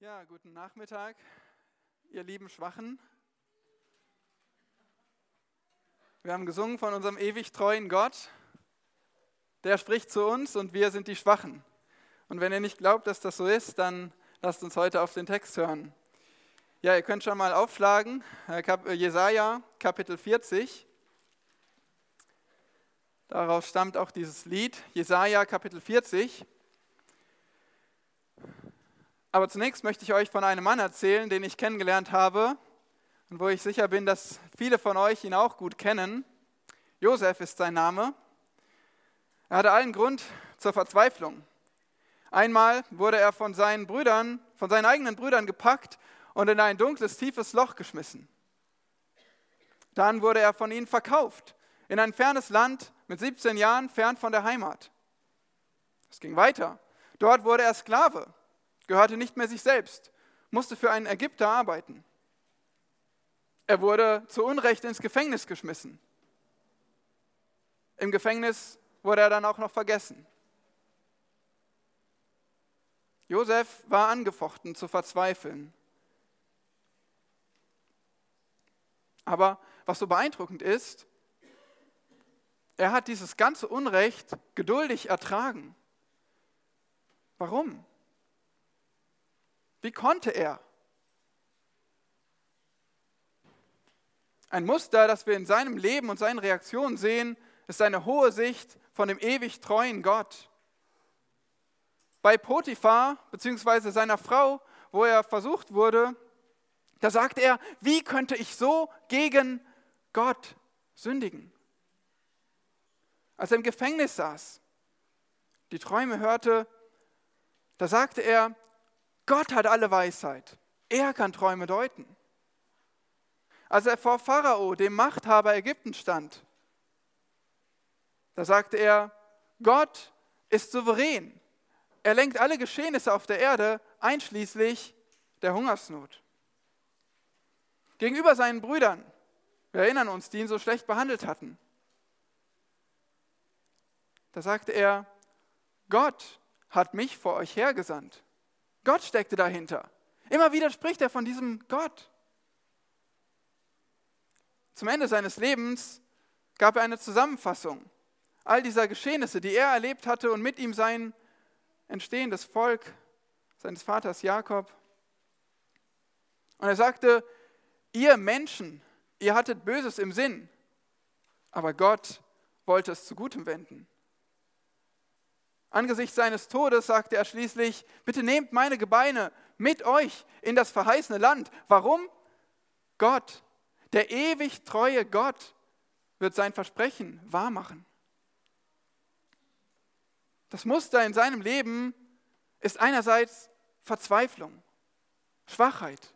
Ja, guten Nachmittag, ihr lieben Schwachen. Wir haben gesungen von unserem ewig treuen Gott. Der spricht zu uns und wir sind die Schwachen. Und wenn ihr nicht glaubt, dass das so ist, dann lasst uns heute auf den Text hören. Ja, ihr könnt schon mal aufschlagen, äh, äh, Jesaja Kapitel 40. Daraus stammt auch dieses Lied, Jesaja Kapitel 40. Aber zunächst möchte ich euch von einem Mann erzählen, den ich kennengelernt habe und wo ich sicher bin, dass viele von euch ihn auch gut kennen. Josef ist sein Name. Er hatte allen Grund zur Verzweiflung. Einmal wurde er von seinen Brüdern, von seinen eigenen Brüdern gepackt und in ein dunkles, tiefes Loch geschmissen. Dann wurde er von ihnen verkauft in ein fernes Land mit 17 Jahren fern von der Heimat. Es ging weiter. Dort wurde er Sklave gehörte nicht mehr sich selbst, musste für einen Ägypter arbeiten. Er wurde zu Unrecht ins Gefängnis geschmissen. Im Gefängnis wurde er dann auch noch vergessen. Josef war angefochten zu verzweifeln. Aber was so beeindruckend ist, er hat dieses ganze Unrecht geduldig ertragen. Warum? Wie konnte er? Ein Muster, das wir in seinem Leben und seinen Reaktionen sehen, ist eine hohe Sicht von dem ewig treuen Gott. Bei Potiphar bzw. seiner Frau, wo er versucht wurde, da sagte er, wie könnte ich so gegen Gott sündigen? Als er im Gefängnis saß, die Träume hörte, da sagte er, Gott hat alle Weisheit. Er kann Träume deuten. Als er vor Pharao, dem Machthaber Ägypten, stand, da sagte er, Gott ist souverän. Er lenkt alle Geschehnisse auf der Erde, einschließlich der Hungersnot. Gegenüber seinen Brüdern, wir erinnern uns, die ihn so schlecht behandelt hatten, da sagte er, Gott hat mich vor euch hergesandt. Gott steckte dahinter. Immer wieder spricht er von diesem Gott. Zum Ende seines Lebens gab er eine Zusammenfassung all dieser Geschehnisse, die er erlebt hatte und mit ihm sein entstehendes Volk seines Vaters Jakob. Und er sagte, ihr Menschen, ihr hattet Böses im Sinn, aber Gott wollte es zu Gutem wenden. Angesichts seines Todes sagte er schließlich, bitte nehmt meine Gebeine mit euch in das verheißene Land. Warum? Gott, der ewig treue Gott, wird sein Versprechen wahrmachen. Das Muster in seinem Leben ist einerseits Verzweiflung, Schwachheit,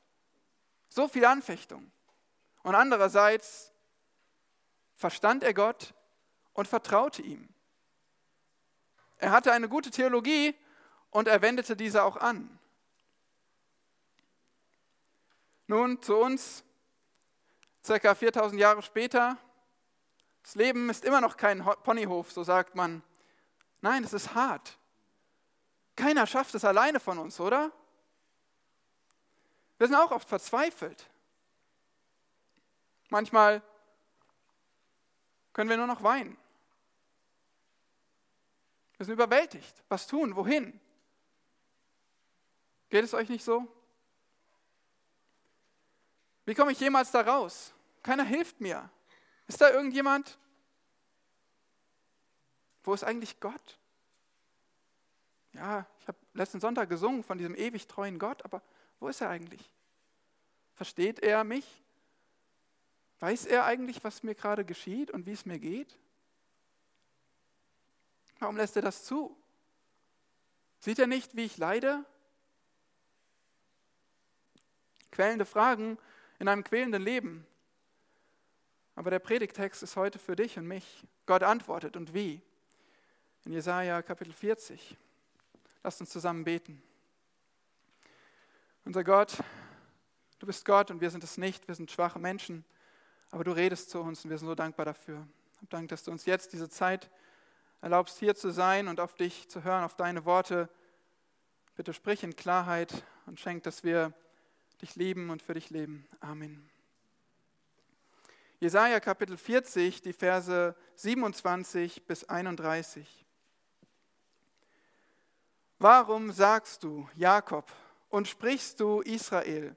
so viel Anfechtung und andererseits verstand er Gott und vertraute ihm. Er hatte eine gute Theologie und er wendete diese auch an. Nun zu uns, circa 4000 Jahre später. Das Leben ist immer noch kein Ponyhof, so sagt man. Nein, es ist hart. Keiner schafft es alleine von uns, oder? Wir sind auch oft verzweifelt. Manchmal können wir nur noch weinen. Wir sind überwältigt. Was tun? Wohin? Geht es euch nicht so? Wie komme ich jemals da raus? Keiner hilft mir. Ist da irgendjemand? Wo ist eigentlich Gott? Ja, ich habe letzten Sonntag gesungen von diesem ewig treuen Gott, aber wo ist er eigentlich? Versteht er mich? Weiß er eigentlich, was mir gerade geschieht und wie es mir geht? Warum lässt er das zu? Sieht er nicht, wie ich leide? Quälende Fragen in einem quälenden Leben. Aber der Predigtext ist heute für dich und mich. Gott antwortet und wie? In Jesaja Kapitel 40. Lasst uns zusammen beten. Unser Gott, du bist Gott und wir sind es nicht. Wir sind schwache Menschen. Aber du redest zu uns und wir sind so dankbar dafür. Dank, dass du uns jetzt diese Zeit erlaubst, hier zu sein und auf dich zu hören, auf deine Worte. Bitte sprich in Klarheit und schenk, dass wir dich lieben und für dich leben. Amen. Jesaja Kapitel 40, die Verse 27 bis 31. Warum sagst du, Jakob, und sprichst du, Israel,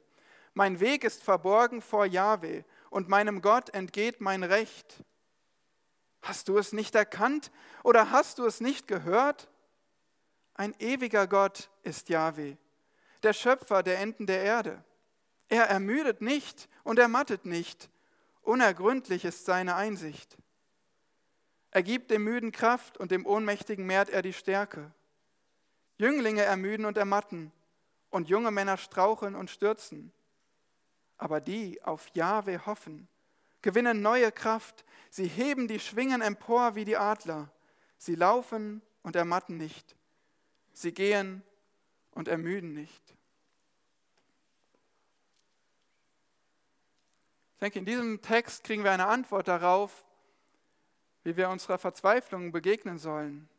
mein Weg ist verborgen vor Jahwe, und meinem Gott entgeht mein Recht? Hast du es nicht erkannt oder hast du es nicht gehört? Ein ewiger Gott ist Jahwe, der Schöpfer der Enden der Erde. Er ermüdet nicht und ermattet nicht. Unergründlich ist seine Einsicht. Er gibt dem Müden Kraft und dem Ohnmächtigen mehrt er die Stärke. Jünglinge ermüden und ermatten und junge Männer straucheln und stürzen. Aber die auf Jahwe hoffen, gewinnen neue Kraft. Sie heben die Schwingen empor wie die Adler. Sie laufen und ermatten nicht. Sie gehen und ermüden nicht. Ich denke, in diesem Text kriegen wir eine Antwort darauf, wie wir unserer Verzweiflung begegnen sollen.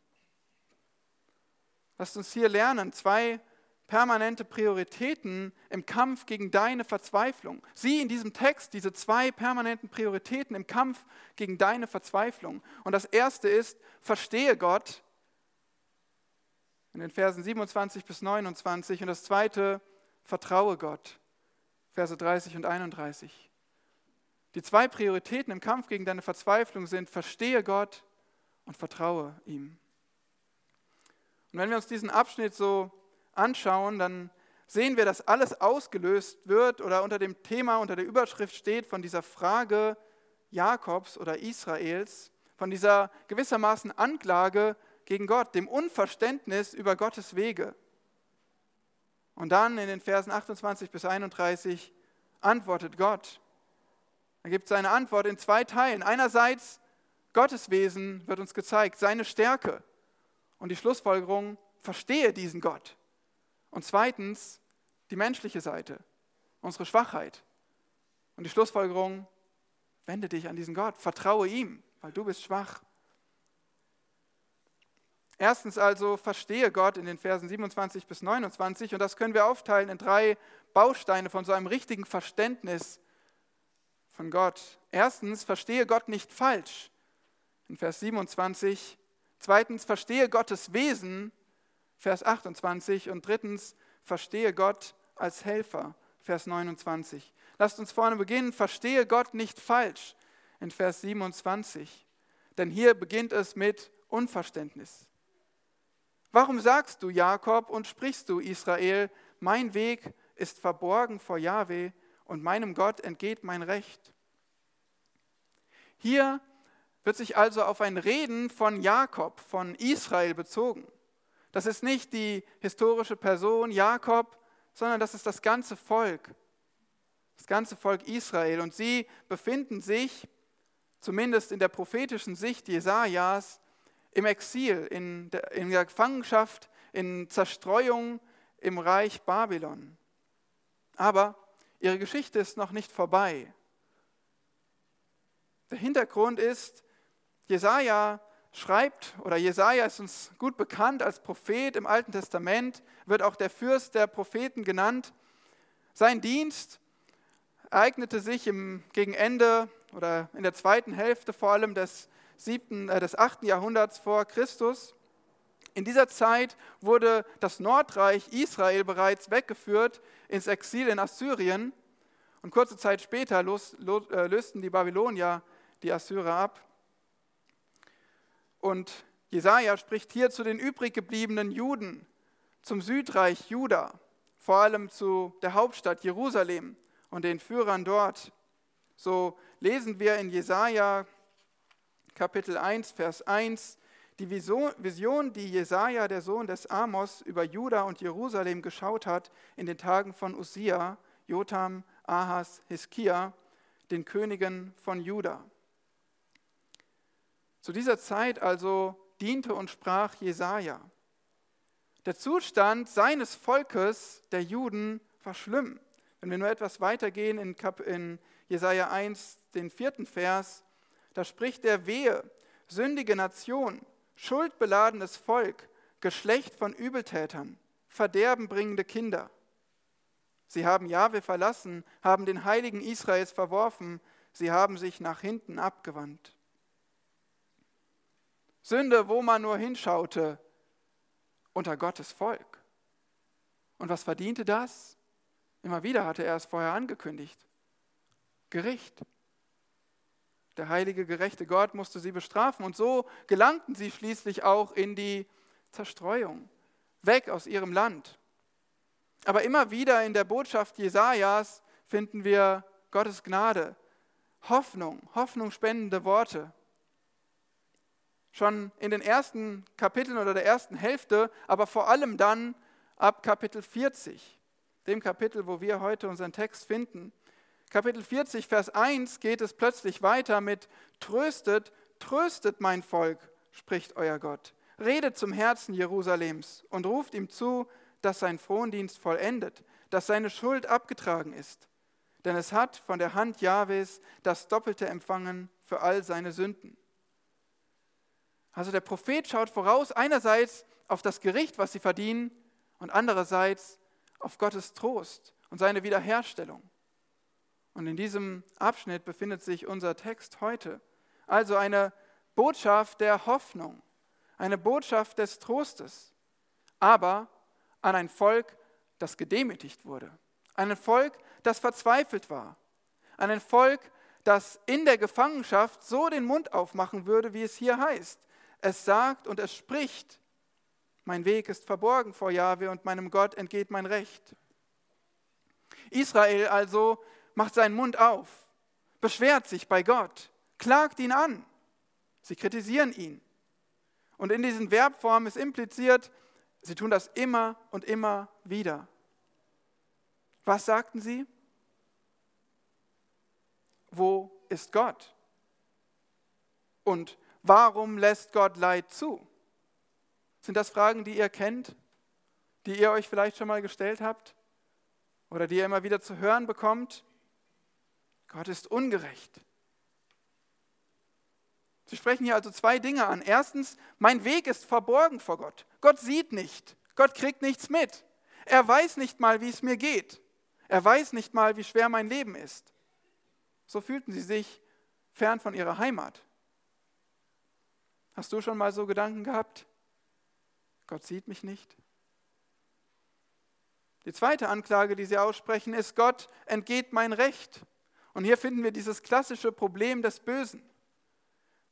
Lasst uns hier lernen, zwei permanente Prioritäten im Kampf gegen deine Verzweiflung. Sieh in diesem Text diese zwei permanenten Prioritäten im Kampf gegen deine Verzweiflung. Und das erste ist, verstehe Gott in den Versen 27 bis 29 und das zweite, vertraue Gott, Verse 30 und 31. Die zwei Prioritäten im Kampf gegen deine Verzweiflung sind, verstehe Gott und vertraue ihm. Und wenn wir uns diesen Abschnitt so anschauen, dann sehen wir, dass alles ausgelöst wird oder unter dem Thema, unter der Überschrift steht von dieser Frage Jakobs oder Israels, von dieser gewissermaßen Anklage gegen Gott, dem Unverständnis über Gottes Wege. Und dann in den Versen 28 bis 31 antwortet Gott. Er gibt seine Antwort in zwei Teilen. Einerseits Gottes Wesen wird uns gezeigt, seine Stärke und die Schlussfolgerung, verstehe diesen Gott. Und zweitens die menschliche Seite, unsere Schwachheit. Und die Schlussfolgerung, wende dich an diesen Gott, vertraue ihm, weil du bist schwach. Erstens also verstehe Gott in den Versen 27 bis 29 und das können wir aufteilen in drei Bausteine von so einem richtigen Verständnis von Gott. Erstens, verstehe Gott nicht falsch, in Vers 27. Zweitens, verstehe Gottes Wesen, Vers 28. Und drittens, verstehe Gott als Helfer, Vers 29. Lasst uns vorne beginnen, verstehe Gott nicht falsch, in Vers 27. Denn hier beginnt es mit Unverständnis. Warum sagst du Jakob und sprichst du Israel, mein Weg ist verborgen vor Jahwe und meinem Gott entgeht mein Recht. Hier wird sich also auf ein Reden von Jakob, von Israel bezogen. Das ist nicht die historische Person Jakob, sondern das ist das ganze Volk, das ganze Volk Israel. Und sie befinden sich, zumindest in der prophetischen Sicht Jesajas, im Exil, in der, in der Gefangenschaft, in Zerstreuung im Reich Babylon. Aber ihre Geschichte ist noch nicht vorbei. Der Hintergrund ist, Jesaja schreibt, oder Jesaja ist uns gut bekannt als Prophet im Alten Testament, wird auch der Fürst der Propheten genannt. Sein Dienst ereignete sich im, gegen Ende oder in der zweiten Hälfte vor allem des, siebten, äh, des 8. Jahrhunderts vor Christus. In dieser Zeit wurde das Nordreich Israel bereits weggeführt ins Exil in Assyrien. Und kurze Zeit später äh, lösten die Babylonier die Assyrer ab. Und Jesaja spricht hier zu den übrig gebliebenen Juden, zum Südreich Juda, vor allem zu der Hauptstadt Jerusalem und den Führern dort. So lesen wir in Jesaja Kapitel 1, Vers 1, die Vision, die Jesaja, der Sohn des Amos, über Juda und Jerusalem geschaut hat in den Tagen von Usia, Jotam, Ahas, Hiskia, den Königen von Juda. Zu dieser Zeit also diente und sprach Jesaja. Der Zustand seines Volkes, der Juden, war schlimm. Wenn wir nur etwas weitergehen in, Kap in Jesaja 1, den vierten Vers, da spricht er Wehe, sündige Nation, schuldbeladenes Volk, Geschlecht von Übeltätern, verderbenbringende Kinder. Sie haben Jahwe verlassen, haben den Heiligen Israels verworfen, sie haben sich nach hinten abgewandt. Sünde, wo man nur hinschaute, unter Gottes Volk. Und was verdiente das? Immer wieder hatte er es vorher angekündigt. Gericht. Der heilige, gerechte Gott musste sie bestrafen und so gelangten sie schließlich auch in die Zerstreuung, weg aus ihrem Land. Aber immer wieder in der Botschaft Jesajas finden wir Gottes Gnade, Hoffnung, hoffnungsspendende Worte. Schon in den ersten Kapiteln oder der ersten Hälfte, aber vor allem dann ab Kapitel 40, dem Kapitel, wo wir heute unseren Text finden. Kapitel 40, Vers 1 geht es plötzlich weiter mit Tröstet, tröstet mein Volk, spricht euer Gott. Redet zum Herzen Jerusalems und ruft ihm zu, dass sein Frondienst vollendet, dass seine Schuld abgetragen ist. Denn es hat von der Hand Jahwes das Doppelte empfangen für all seine Sünden. Also der Prophet schaut voraus einerseits auf das Gericht, was sie verdienen, und andererseits auf Gottes Trost und seine Wiederherstellung. Und in diesem Abschnitt befindet sich unser Text heute. Also eine Botschaft der Hoffnung, eine Botschaft des Trostes, aber an ein Volk, das gedemütigt wurde, an ein Volk, das verzweifelt war, an ein Volk, das in der Gefangenschaft so den Mund aufmachen würde, wie es hier heißt. Es sagt und es spricht, mein Weg ist verborgen vor Jahwe und meinem Gott entgeht mein Recht. Israel also macht seinen Mund auf, beschwert sich bei Gott, klagt ihn an. Sie kritisieren ihn. Und in diesen Verbformen ist impliziert, sie tun das immer und immer wieder. Was sagten sie? Wo ist Gott? Und warum lässt Gott Leid zu? Sind das Fragen, die ihr kennt, die ihr euch vielleicht schon mal gestellt habt oder die ihr immer wieder zu hören bekommt? Gott ist ungerecht. Sie sprechen hier also zwei Dinge an. Erstens, mein Weg ist verborgen vor Gott. Gott sieht nicht. Gott kriegt nichts mit. Er weiß nicht mal, wie es mir geht. Er weiß nicht mal, wie schwer mein Leben ist. So fühlten sie sich fern von ihrer Heimat. Hast du schon mal so Gedanken gehabt? Gott sieht mich nicht. Die zweite Anklage, die sie aussprechen, ist, Gott entgeht mein Recht. Und hier finden wir dieses klassische Problem des Bösen.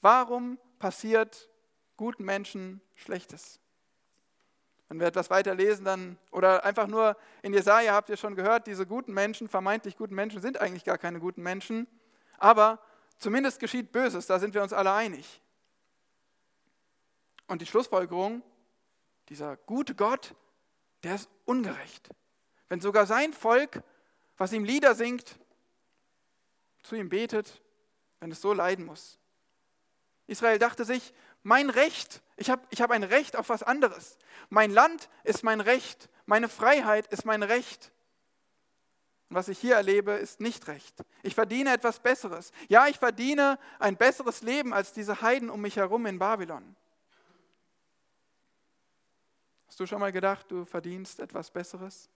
Warum passiert guten Menschen Schlechtes? Wenn wir etwas weiter lesen, dann, oder einfach nur in Jesaja habt ihr schon gehört, diese guten Menschen, vermeintlich guten Menschen, sind eigentlich gar keine guten Menschen. Aber zumindest geschieht Böses, da sind wir uns alle einig. Und die Schlussfolgerung, dieser gute Gott, der ist ungerecht. Wenn sogar sein Volk, was ihm Lieder singt, zu ihm betet, wenn es so leiden muss. Israel dachte sich, mein Recht, ich habe ich hab ein Recht auf was anderes. Mein Land ist mein Recht, meine Freiheit ist mein Recht. Und was ich hier erlebe, ist nicht recht. Ich verdiene etwas Besseres. Ja, ich verdiene ein besseres Leben als diese Heiden um mich herum in Babylon. Hast du schon mal gedacht, du verdienst etwas Besseres?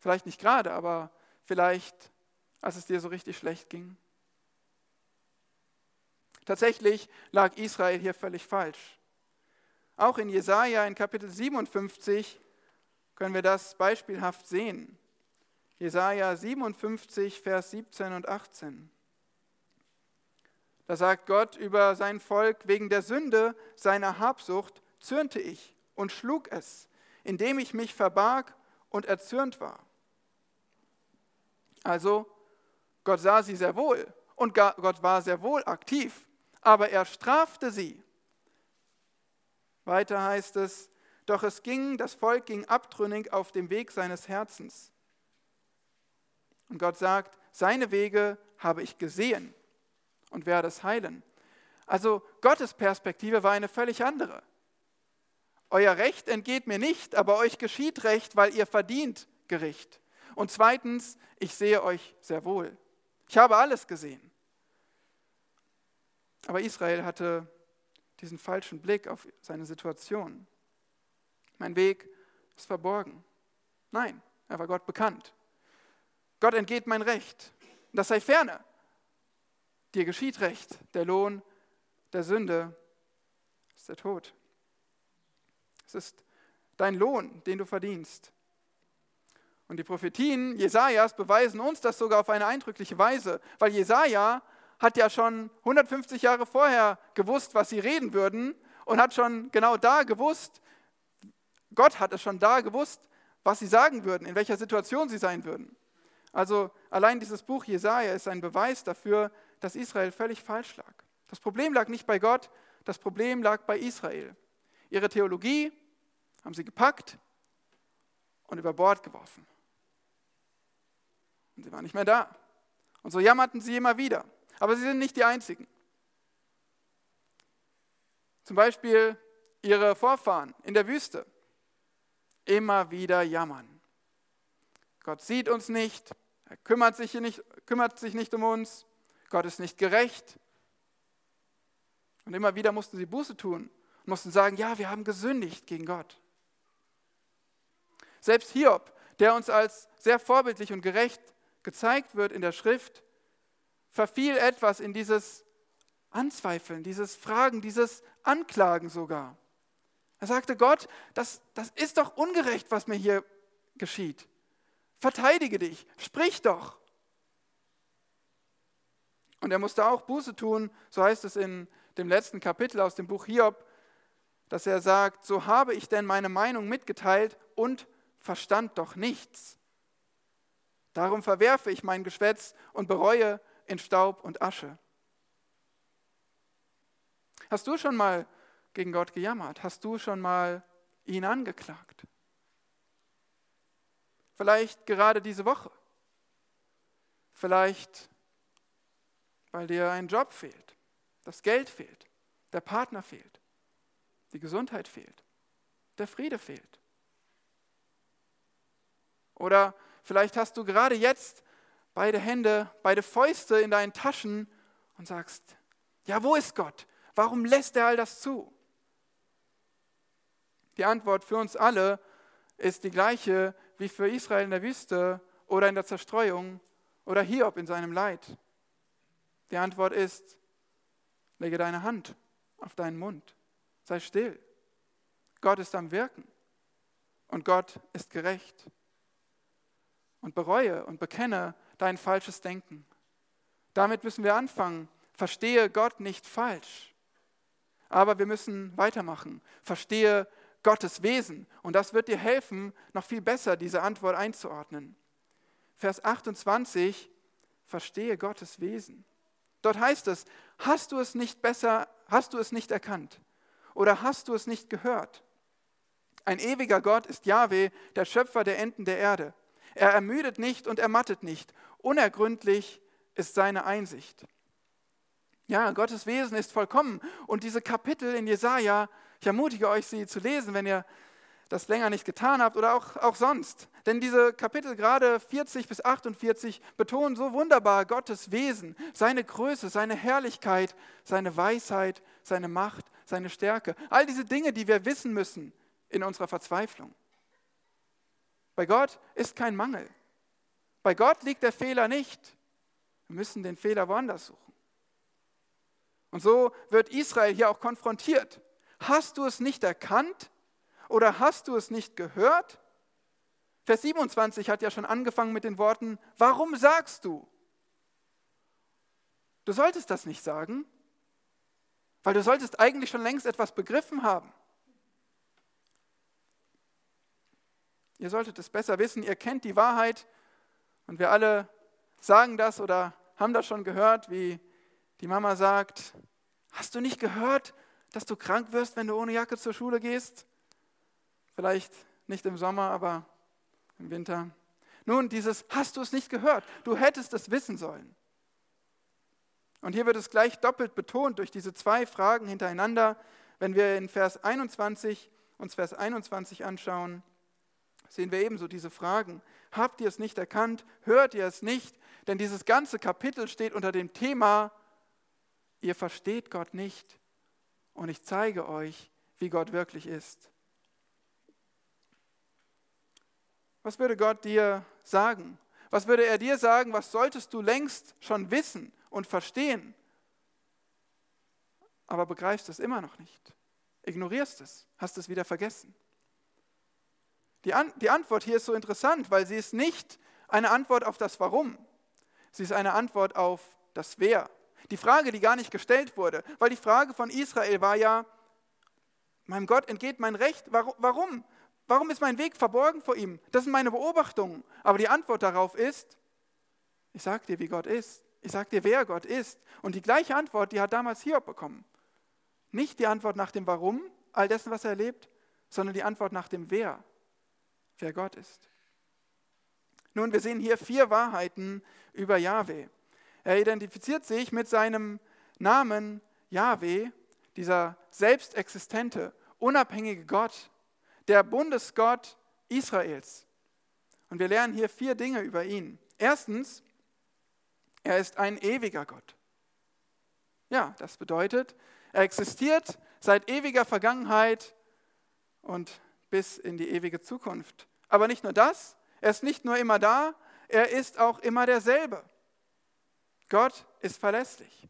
Vielleicht nicht gerade, aber vielleicht, als es dir so richtig schlecht ging. Tatsächlich lag Israel hier völlig falsch. Auch in Jesaja in Kapitel 57 können wir das beispielhaft sehen. Jesaja 57, Vers 17 und 18. Da sagt Gott über sein Volk, wegen der Sünde seiner Habsucht zürnte ich und schlug es, indem ich mich verbarg und erzürnt war. Also, Gott sah sie sehr wohl und Gott war sehr wohl aktiv, aber er strafte sie. Weiter heißt es, doch es ging, das Volk ging abtrünnig auf dem Weg seines Herzens. Und Gott sagt, seine Wege habe ich gesehen und werde es heilen. Also Gottes Perspektive war eine völlig andere. Euer Recht entgeht mir nicht, aber euch geschieht Recht, weil ihr verdient Gericht. Und zweitens, ich sehe euch sehr wohl. Ich habe alles gesehen. Aber Israel hatte diesen falschen Blick auf seine Situation. Mein Weg ist verborgen. Nein, Er war Gott bekannt. Gott entgeht mein Recht. Das sei ferne. Dir geschieht Recht. Der Lohn der Sünde ist der Tod. Es ist dein Lohn, den du verdienst. Und die Prophetien Jesajas beweisen uns das sogar auf eine eindrückliche Weise, weil Jesaja hat ja schon 150 Jahre vorher gewusst, was sie reden würden und hat schon genau da gewusst, Gott hat es schon da gewusst, was sie sagen würden, in welcher Situation sie sein würden. Also allein dieses Buch Jesaja ist ein Beweis dafür, dass Israel völlig falsch lag. Das Problem lag nicht bei Gott, das Problem lag bei Israel. Ihre Theologie haben sie gepackt und über Bord geworfen. Und sie waren nicht mehr da. Und so jammerten sie immer wieder. Aber sie sind nicht die Einzigen. Zum Beispiel ihre Vorfahren in der Wüste. Immer wieder jammern. Gott sieht uns nicht, er kümmert sich nicht, kümmert sich nicht um uns, Gott ist nicht gerecht. Und immer wieder mussten sie Buße tun mussten sagen, ja, wir haben gesündigt gegen Gott. Selbst Hiob, der uns als sehr vorbildlich und gerecht gezeigt wird in der Schrift, verfiel etwas in dieses Anzweifeln, dieses Fragen, dieses Anklagen sogar. Er sagte, Gott, das, das ist doch ungerecht, was mir hier geschieht. Verteidige dich, sprich doch. Und er musste auch Buße tun, so heißt es in dem letzten Kapitel aus dem Buch Hiob, dass er sagt, so habe ich denn meine Meinung mitgeteilt und verstand doch nichts. Darum verwerfe ich mein Geschwätz und bereue in Staub und Asche. Hast du schon mal gegen Gott gejammert? Hast du schon mal ihn angeklagt? Vielleicht gerade diese Woche. Vielleicht, weil dir ein Job fehlt, das Geld fehlt, der Partner fehlt, die Gesundheit fehlt, der Friede fehlt. Oder Vielleicht hast du gerade jetzt beide Hände, beide Fäuste in deinen Taschen und sagst, ja, wo ist Gott? Warum lässt er all das zu? Die Antwort für uns alle ist die gleiche wie für Israel in der Wüste oder in der Zerstreuung oder Hiob in seinem Leid. Die Antwort ist, lege deine Hand auf deinen Mund, sei still. Gott ist am Wirken und Gott ist gerecht und bereue und bekenne dein falsches Denken. Damit müssen wir anfangen. Verstehe Gott nicht falsch. Aber wir müssen weitermachen. Verstehe Gottes Wesen. Und das wird dir helfen, noch viel besser diese Antwort einzuordnen. Vers 28, verstehe Gottes Wesen. Dort heißt es, hast du es nicht besser, hast du es nicht erkannt? Oder hast du es nicht gehört? Ein ewiger Gott ist Yahweh, der Schöpfer der Enden der Erde. Er ermüdet nicht und ermattet nicht. Unergründlich ist seine Einsicht. Ja, Gottes Wesen ist vollkommen. Und diese Kapitel in Jesaja, ich ermutige euch, sie zu lesen, wenn ihr das länger nicht getan habt oder auch, auch sonst. Denn diese Kapitel, gerade 40 bis 48, betonen so wunderbar Gottes Wesen, seine Größe, seine Herrlichkeit, seine Weisheit, seine Macht, seine Stärke. All diese Dinge, die wir wissen müssen in unserer Verzweiflung. Bei Gott ist kein Mangel. Bei Gott liegt der Fehler nicht. Wir müssen den Fehler woanders suchen. Und so wird Israel hier auch konfrontiert. Hast du es nicht erkannt oder hast du es nicht gehört? Vers 27 hat ja schon angefangen mit den Worten, warum sagst du? Du solltest das nicht sagen, weil du solltest eigentlich schon längst etwas begriffen haben. Ihr solltet es besser wissen, ihr kennt die Wahrheit und wir alle sagen das oder haben das schon gehört, wie die Mama sagt, hast du nicht gehört, dass du krank wirst, wenn du ohne Jacke zur Schule gehst? Vielleicht nicht im Sommer, aber im Winter. Nun, dieses hast du es nicht gehört, du hättest es wissen sollen. Und hier wird es gleich doppelt betont durch diese zwei Fragen hintereinander, wenn wir in Vers 21 uns Vers 21 anschauen sehen wir ebenso diese Fragen. Habt ihr es nicht erkannt? Hört ihr es nicht? Denn dieses ganze Kapitel steht unter dem Thema, ihr versteht Gott nicht und ich zeige euch, wie Gott wirklich ist. Was würde Gott dir sagen? Was würde er dir sagen? Was solltest du längst schon wissen und verstehen? Aber begreifst es immer noch nicht. Ignorierst es, hast es wieder vergessen. Die, An die Antwort hier ist so interessant, weil sie ist nicht eine Antwort auf das Warum. Sie ist eine Antwort auf das Wer. Die Frage, die gar nicht gestellt wurde, weil die Frage von Israel war ja, meinem Gott entgeht mein Recht. Warum? Warum ist mein Weg verborgen vor ihm? Das sind meine Beobachtungen. Aber die Antwort darauf ist, ich sage dir, wie Gott ist. Ich sage dir, wer Gott ist. Und die gleiche Antwort, die hat damals Hiob bekommen. Nicht die Antwort nach dem Warum, all dessen, was er erlebt, sondern die Antwort nach dem Wer wer Gott ist. Nun, wir sehen hier vier Wahrheiten über Yahweh. Er identifiziert sich mit seinem Namen Yahweh, dieser selbstexistente, unabhängige Gott, der Bundesgott Israels. Und wir lernen hier vier Dinge über ihn. Erstens, er ist ein ewiger Gott. Ja, das bedeutet, er existiert seit ewiger Vergangenheit und bis in die ewige Zukunft. Aber nicht nur das, er ist nicht nur immer da, er ist auch immer derselbe. Gott ist verlässlich.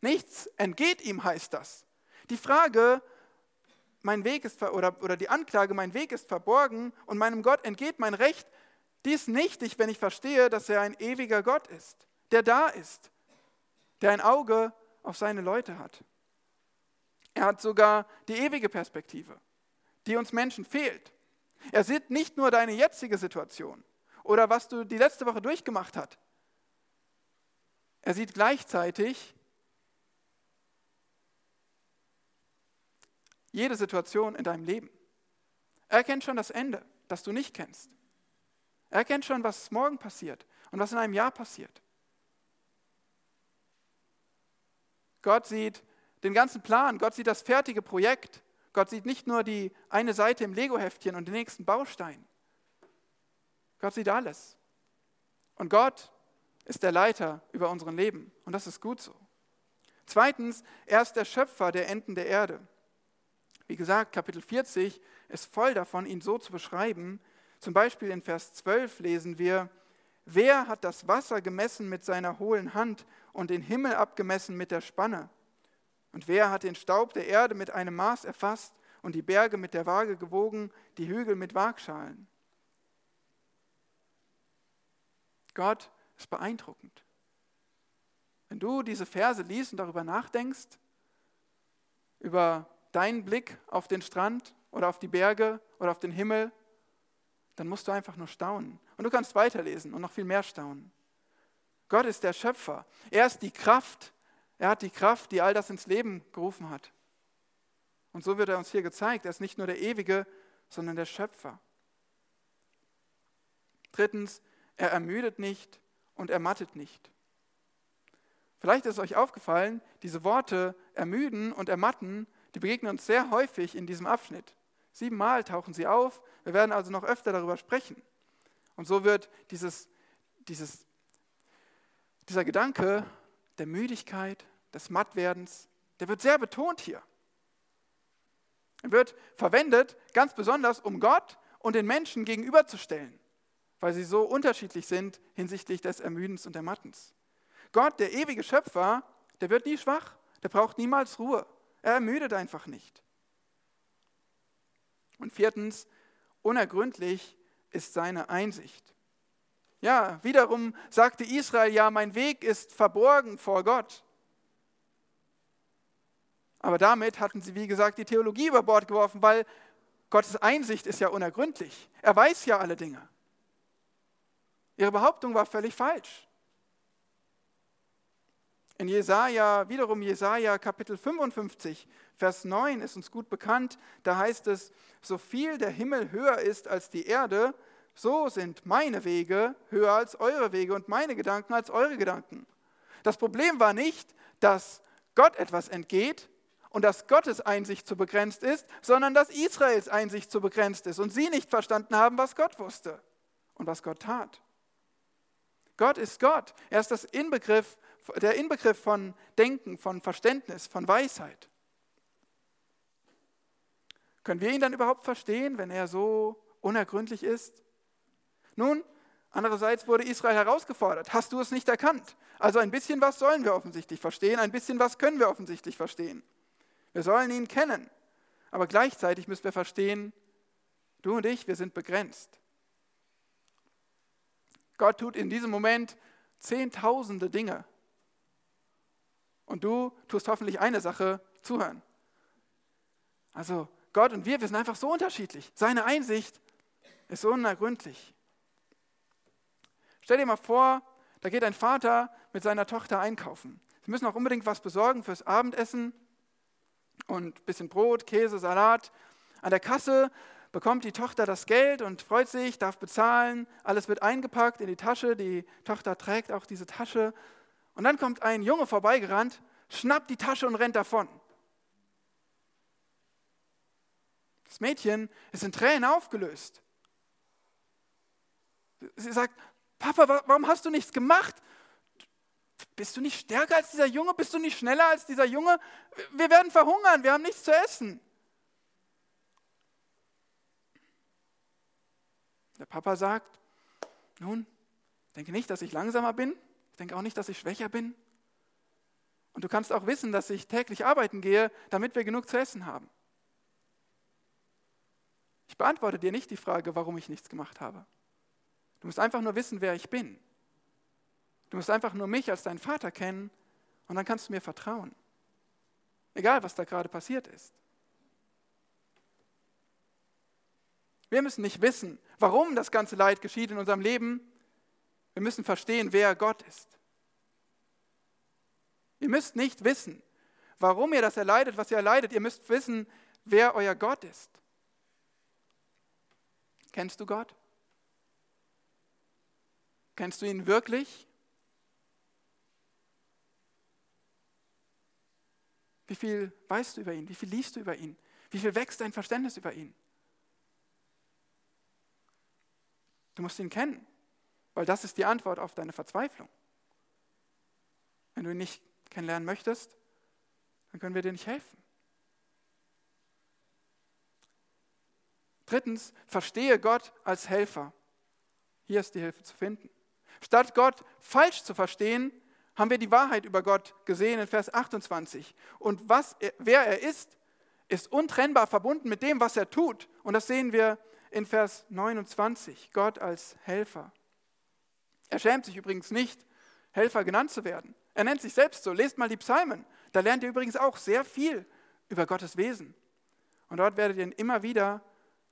Nichts entgeht ihm, heißt das. Die Frage, mein Weg ist oder, oder die Anklage, mein Weg ist verborgen und meinem Gott entgeht mein Recht, die ist nichtig, wenn ich verstehe, dass er ein ewiger Gott ist, der da ist, der ein Auge auf seine Leute hat. Er hat sogar die ewige Perspektive die uns Menschen fehlt. Er sieht nicht nur deine jetzige Situation oder was du die letzte Woche durchgemacht hast. Er sieht gleichzeitig jede Situation in deinem Leben. Er kennt schon das Ende, das du nicht kennst. Er kennt schon, was morgen passiert und was in einem Jahr passiert. Gott sieht den ganzen Plan, Gott sieht das fertige Projekt. Gott sieht nicht nur die eine Seite im Lego-Heftchen und den nächsten Baustein. Gott sieht alles. Und Gott ist der Leiter über unseren Leben. Und das ist gut so. Zweitens, er ist der Schöpfer der Enden der Erde. Wie gesagt, Kapitel 40 ist voll davon, ihn so zu beschreiben. Zum Beispiel in Vers 12 lesen wir, wer hat das Wasser gemessen mit seiner hohlen Hand und den Himmel abgemessen mit der Spanne? Und wer hat den Staub der Erde mit einem Maß erfasst und die Berge mit der Waage gewogen, die Hügel mit Waagschalen? Gott ist beeindruckend. Wenn du diese Verse liest und darüber nachdenkst, über deinen Blick auf den Strand oder auf die Berge oder auf den Himmel, dann musst du einfach nur staunen. Und du kannst weiterlesen und noch viel mehr staunen. Gott ist der Schöpfer. Er ist die Kraft, er hat die Kraft, die all das ins Leben gerufen hat. Und so wird er uns hier gezeigt. Er ist nicht nur der Ewige, sondern der Schöpfer. Drittens, er ermüdet nicht und ermattet nicht. Vielleicht ist euch aufgefallen, diese Worte ermüden und ermatten, die begegnen uns sehr häufig in diesem Abschnitt. Siebenmal tauchen sie auf. Wir werden also noch öfter darüber sprechen. Und so wird dieses, dieses, dieser Gedanke der Müdigkeit, des Mattwerdens, der wird sehr betont hier. Er wird verwendet ganz besonders, um Gott und den Menschen gegenüberzustellen, weil sie so unterschiedlich sind hinsichtlich des Ermüdens und Ermattens. Gott, der ewige Schöpfer, der wird nie schwach, der braucht niemals Ruhe. Er ermüdet einfach nicht. Und viertens, unergründlich ist seine Einsicht. Ja, wiederum sagte Israel, ja, mein Weg ist verborgen vor Gott. Aber damit hatten sie, wie gesagt, die Theologie über Bord geworfen, weil Gottes Einsicht ist ja unergründlich. Er weiß ja alle Dinge. Ihre Behauptung war völlig falsch. In Jesaja, wiederum Jesaja Kapitel 55, Vers 9 ist uns gut bekannt. Da heißt es: So viel der Himmel höher ist als die Erde, so sind meine Wege höher als eure Wege und meine Gedanken als eure Gedanken. Das Problem war nicht, dass Gott etwas entgeht, und dass Gottes Einsicht zu begrenzt ist, sondern dass Israels Einsicht zu begrenzt ist und sie nicht verstanden haben, was Gott wusste und was Gott tat. Gott ist Gott. Er ist das Inbegriff, der Inbegriff von Denken, von Verständnis, von Weisheit. Können wir ihn dann überhaupt verstehen, wenn er so unergründlich ist? Nun, andererseits wurde Israel herausgefordert. Hast du es nicht erkannt? Also ein bisschen was sollen wir offensichtlich verstehen, ein bisschen was können wir offensichtlich verstehen. Wir sollen ihn kennen. Aber gleichzeitig müssen wir verstehen, du und ich, wir sind begrenzt. Gott tut in diesem Moment zehntausende Dinge. Und du tust hoffentlich eine Sache, zuhören. Also Gott und wir, wir sind einfach so unterschiedlich. Seine Einsicht ist so unergründlich. Stell dir mal vor, da geht ein Vater mit seiner Tochter einkaufen. Sie müssen auch unbedingt was besorgen fürs Abendessen und ein bisschen Brot, Käse, Salat. An der Kasse bekommt die Tochter das Geld und freut sich, darf bezahlen. Alles wird eingepackt in die Tasche. Die Tochter trägt auch diese Tasche. Und dann kommt ein Junge vorbeigerannt, schnappt die Tasche und rennt davon. Das Mädchen ist in Tränen aufgelöst. Sie sagt, Papa, warum hast du nichts gemacht? Bist du nicht stärker als dieser Junge? Bist du nicht schneller als dieser Junge? Wir werden verhungern, wir haben nichts zu essen. Der Papa sagt, nun, denke nicht, dass ich langsamer bin. Ich denke auch nicht, dass ich schwächer bin. Und du kannst auch wissen, dass ich täglich arbeiten gehe, damit wir genug zu essen haben. Ich beantworte dir nicht die Frage, warum ich nichts gemacht habe. Du musst einfach nur wissen, wer ich bin. Du musst einfach nur mich als deinen Vater kennen und dann kannst du mir vertrauen. Egal, was da gerade passiert ist. Wir müssen nicht wissen, warum das ganze Leid geschieht in unserem Leben. Wir müssen verstehen, wer Gott ist. Ihr müsst nicht wissen, warum ihr das erleidet, was ihr erleidet. Ihr müsst wissen, wer euer Gott ist. Kennst du Gott? Kennst du ihn wirklich? Wie viel weißt du über ihn? Wie viel liest du über ihn? Wie viel wächst dein Verständnis über ihn? Du musst ihn kennen, weil das ist die Antwort auf deine Verzweiflung. Wenn du ihn nicht kennenlernen möchtest, dann können wir dir nicht helfen. Drittens, verstehe Gott als Helfer. Hier ist die Hilfe zu finden. Statt Gott falsch zu verstehen, haben wir die Wahrheit über Gott gesehen in Vers 28. Und was er, wer er ist, ist untrennbar verbunden mit dem, was er tut. Und das sehen wir in Vers 29. Gott als Helfer. Er schämt sich übrigens nicht, Helfer genannt zu werden. Er nennt sich selbst so. Lest mal die Psalmen. Da lernt ihr übrigens auch sehr viel über Gottes Wesen. Und dort werdet ihr ihn immer wieder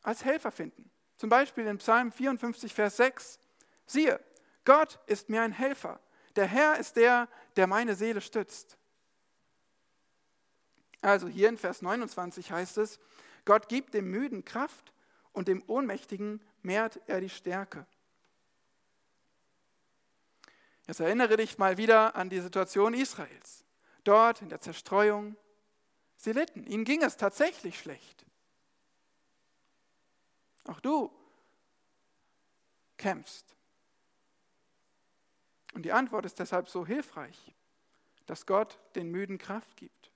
als Helfer finden. Zum Beispiel in Psalm 54, Vers 6. Siehe, Gott ist mir ein Helfer. Der Herr ist der, der meine Seele stützt. Also hier in Vers 29 heißt es, Gott gibt dem Müden Kraft und dem Ohnmächtigen mehrt er die Stärke. Jetzt erinnere dich mal wieder an die Situation Israels. Dort in der Zerstreuung, sie litten, ihnen ging es tatsächlich schlecht. Auch du kämpfst. Und die Antwort ist deshalb so hilfreich, dass Gott den Müden Kraft gibt.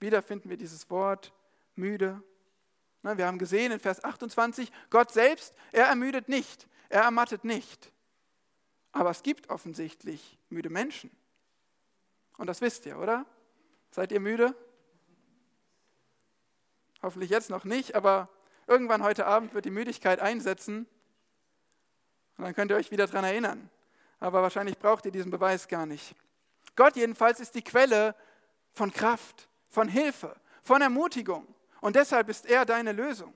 Wieder finden wir dieses Wort müde. Wir haben gesehen in Vers 28, Gott selbst, er ermüdet nicht, er ermattet nicht. Aber es gibt offensichtlich müde Menschen. Und das wisst ihr, oder? Seid ihr müde? Hoffentlich jetzt noch nicht, aber irgendwann heute Abend wird die Müdigkeit einsetzen. Und dann könnt ihr euch wieder daran erinnern aber wahrscheinlich braucht ihr diesen Beweis gar nicht. Gott jedenfalls ist die Quelle von Kraft, von Hilfe, von Ermutigung. Und deshalb ist er deine Lösung.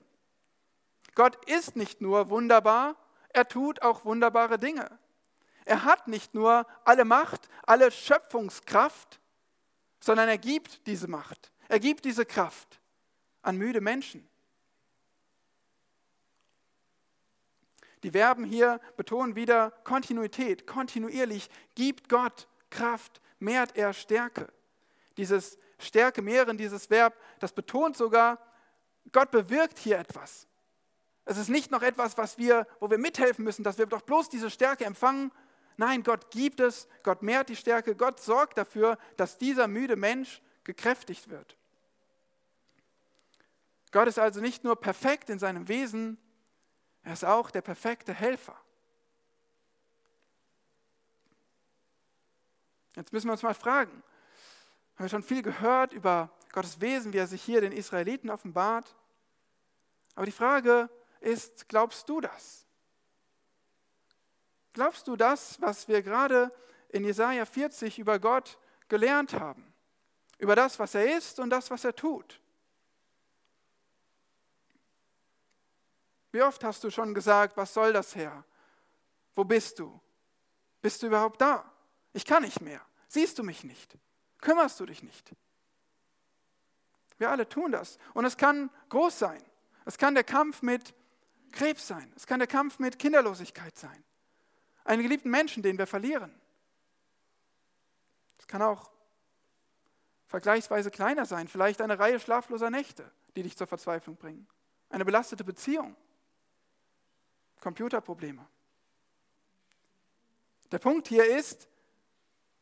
Gott ist nicht nur wunderbar, er tut auch wunderbare Dinge. Er hat nicht nur alle Macht, alle Schöpfungskraft, sondern er gibt diese Macht, er gibt diese Kraft an müde Menschen. Die Verben hier betonen wieder Kontinuität. Kontinuierlich gibt Gott Kraft, mehrt er Stärke. Dieses Stärke mehren, dieses Verb, das betont sogar, Gott bewirkt hier etwas. Es ist nicht noch etwas, was wir, wo wir mithelfen müssen, dass wir doch bloß diese Stärke empfangen. Nein, Gott gibt es, Gott mehrt die Stärke, Gott sorgt dafür, dass dieser müde Mensch gekräftigt wird. Gott ist also nicht nur perfekt in seinem Wesen, er ist auch der perfekte Helfer. Jetzt müssen wir uns mal fragen, haben wir schon viel gehört über Gottes Wesen, wie er sich hier den Israeliten offenbart. Aber die Frage ist, glaubst du das? Glaubst du das, was wir gerade in Jesaja 40 über Gott gelernt haben? Über das, was er ist und das, was er tut? Wie oft hast du schon gesagt, was soll das, Herr? Wo bist du? Bist du überhaupt da? Ich kann nicht mehr. Siehst du mich nicht? Kümmerst du dich nicht? Wir alle tun das. Und es kann groß sein. Es kann der Kampf mit Krebs sein. Es kann der Kampf mit Kinderlosigkeit sein. Einen geliebten Menschen, den wir verlieren. Es kann auch vergleichsweise kleiner sein. Vielleicht eine Reihe schlafloser Nächte, die dich zur Verzweiflung bringen. Eine belastete Beziehung. Computerprobleme. Der Punkt hier ist,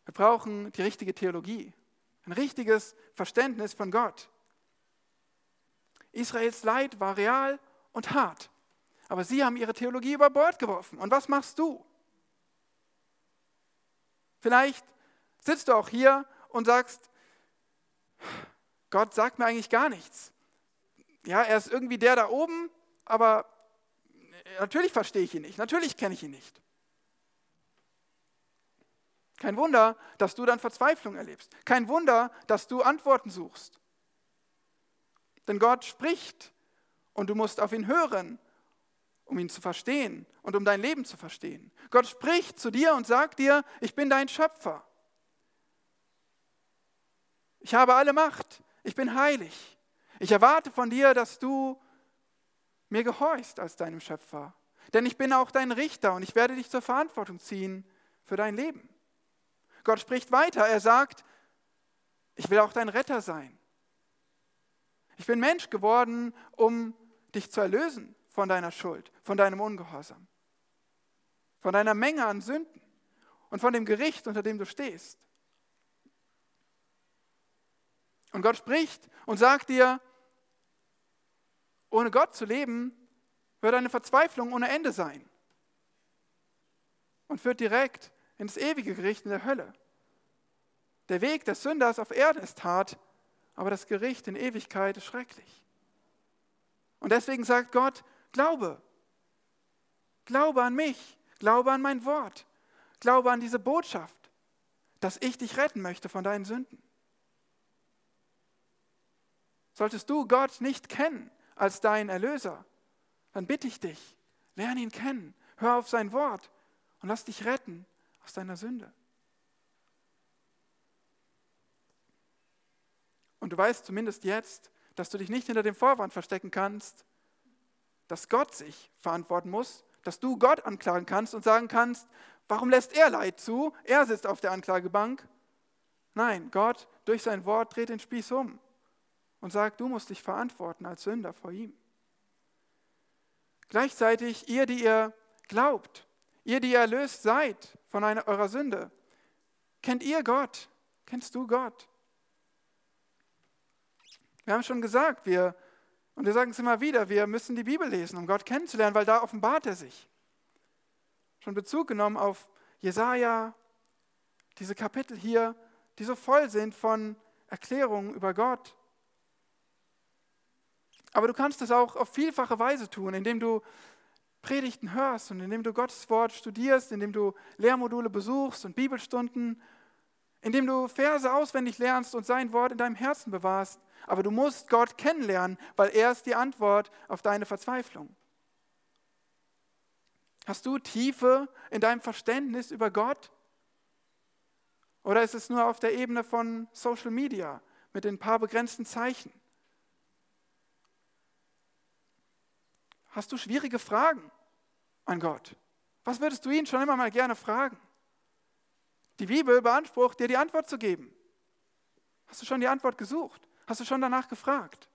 wir brauchen die richtige Theologie, ein richtiges Verständnis von Gott. Israels Leid war real und hart, aber sie haben ihre Theologie über Bord geworfen. Und was machst du? Vielleicht sitzt du auch hier und sagst, Gott sagt mir eigentlich gar nichts. Ja, er ist irgendwie der da oben, aber natürlich verstehe ich ihn nicht, natürlich kenne ich ihn nicht. Kein Wunder, dass du dann Verzweiflung erlebst. Kein Wunder, dass du Antworten suchst. Denn Gott spricht und du musst auf ihn hören, um ihn zu verstehen und um dein Leben zu verstehen. Gott spricht zu dir und sagt dir, ich bin dein Schöpfer. Ich habe alle Macht. Ich bin heilig. Ich erwarte von dir, dass du mir gehorchst als deinem Schöpfer. Denn ich bin auch dein Richter und ich werde dich zur Verantwortung ziehen für dein Leben. Gott spricht weiter. Er sagt, ich will auch dein Retter sein. Ich bin Mensch geworden, um dich zu erlösen von deiner Schuld, von deinem Ungehorsam, von deiner Menge an Sünden und von dem Gericht, unter dem du stehst. Und Gott spricht und sagt dir, ohne Gott zu leben, wird eine Verzweiflung ohne Ende sein und führt direkt ins ewige Gericht in der Hölle. Der Weg des Sünders auf Erden ist hart, aber das Gericht in Ewigkeit ist schrecklich. Und deswegen sagt Gott, glaube, glaube an mich, glaube an mein Wort, glaube an diese Botschaft, dass ich dich retten möchte von deinen Sünden. Solltest du Gott nicht kennen als deinen Erlöser, dann bitte ich dich, lerne ihn kennen, hör auf sein Wort und lass dich retten aus deiner Sünde. Und du weißt zumindest jetzt, dass du dich nicht hinter dem Vorwand verstecken kannst, dass Gott sich verantworten muss, dass du Gott anklagen kannst und sagen kannst, warum lässt er Leid zu? Er sitzt auf der Anklagebank. Nein, Gott durch sein Wort dreht den Spieß um und sagt, du musst dich verantworten als Sünder vor ihm. Gleichzeitig, ihr, die ihr glaubt, ihr, die ihr erlöst seid von einer, eurer Sünde, kennt ihr Gott? Kennst du Gott? Wir haben schon gesagt, wir, und wir sagen es immer wieder, wir müssen die Bibel lesen, um Gott kennenzulernen, weil da offenbart er sich. Schon Bezug genommen auf Jesaja, diese Kapitel hier, die so voll sind von Erklärungen über Gott. Aber du kannst es auch auf vielfache Weise tun, indem du Predigten hörst und indem du Gottes Wort studierst, indem du Lehrmodule besuchst und Bibelstunden, indem du Verse auswendig lernst und sein Wort in deinem Herzen bewahrst. Aber du musst Gott kennenlernen, weil er ist die Antwort auf deine Verzweiflung. Hast du Tiefe in deinem Verständnis über Gott? Oder ist es nur auf der Ebene von Social Media mit ein paar begrenzten Zeichen? Hast du schwierige Fragen an Gott? Was würdest du ihn schon immer mal gerne fragen? Die Bibel beansprucht dir die Antwort zu geben. Hast du schon die Antwort gesucht? Hast du schon danach gefragt?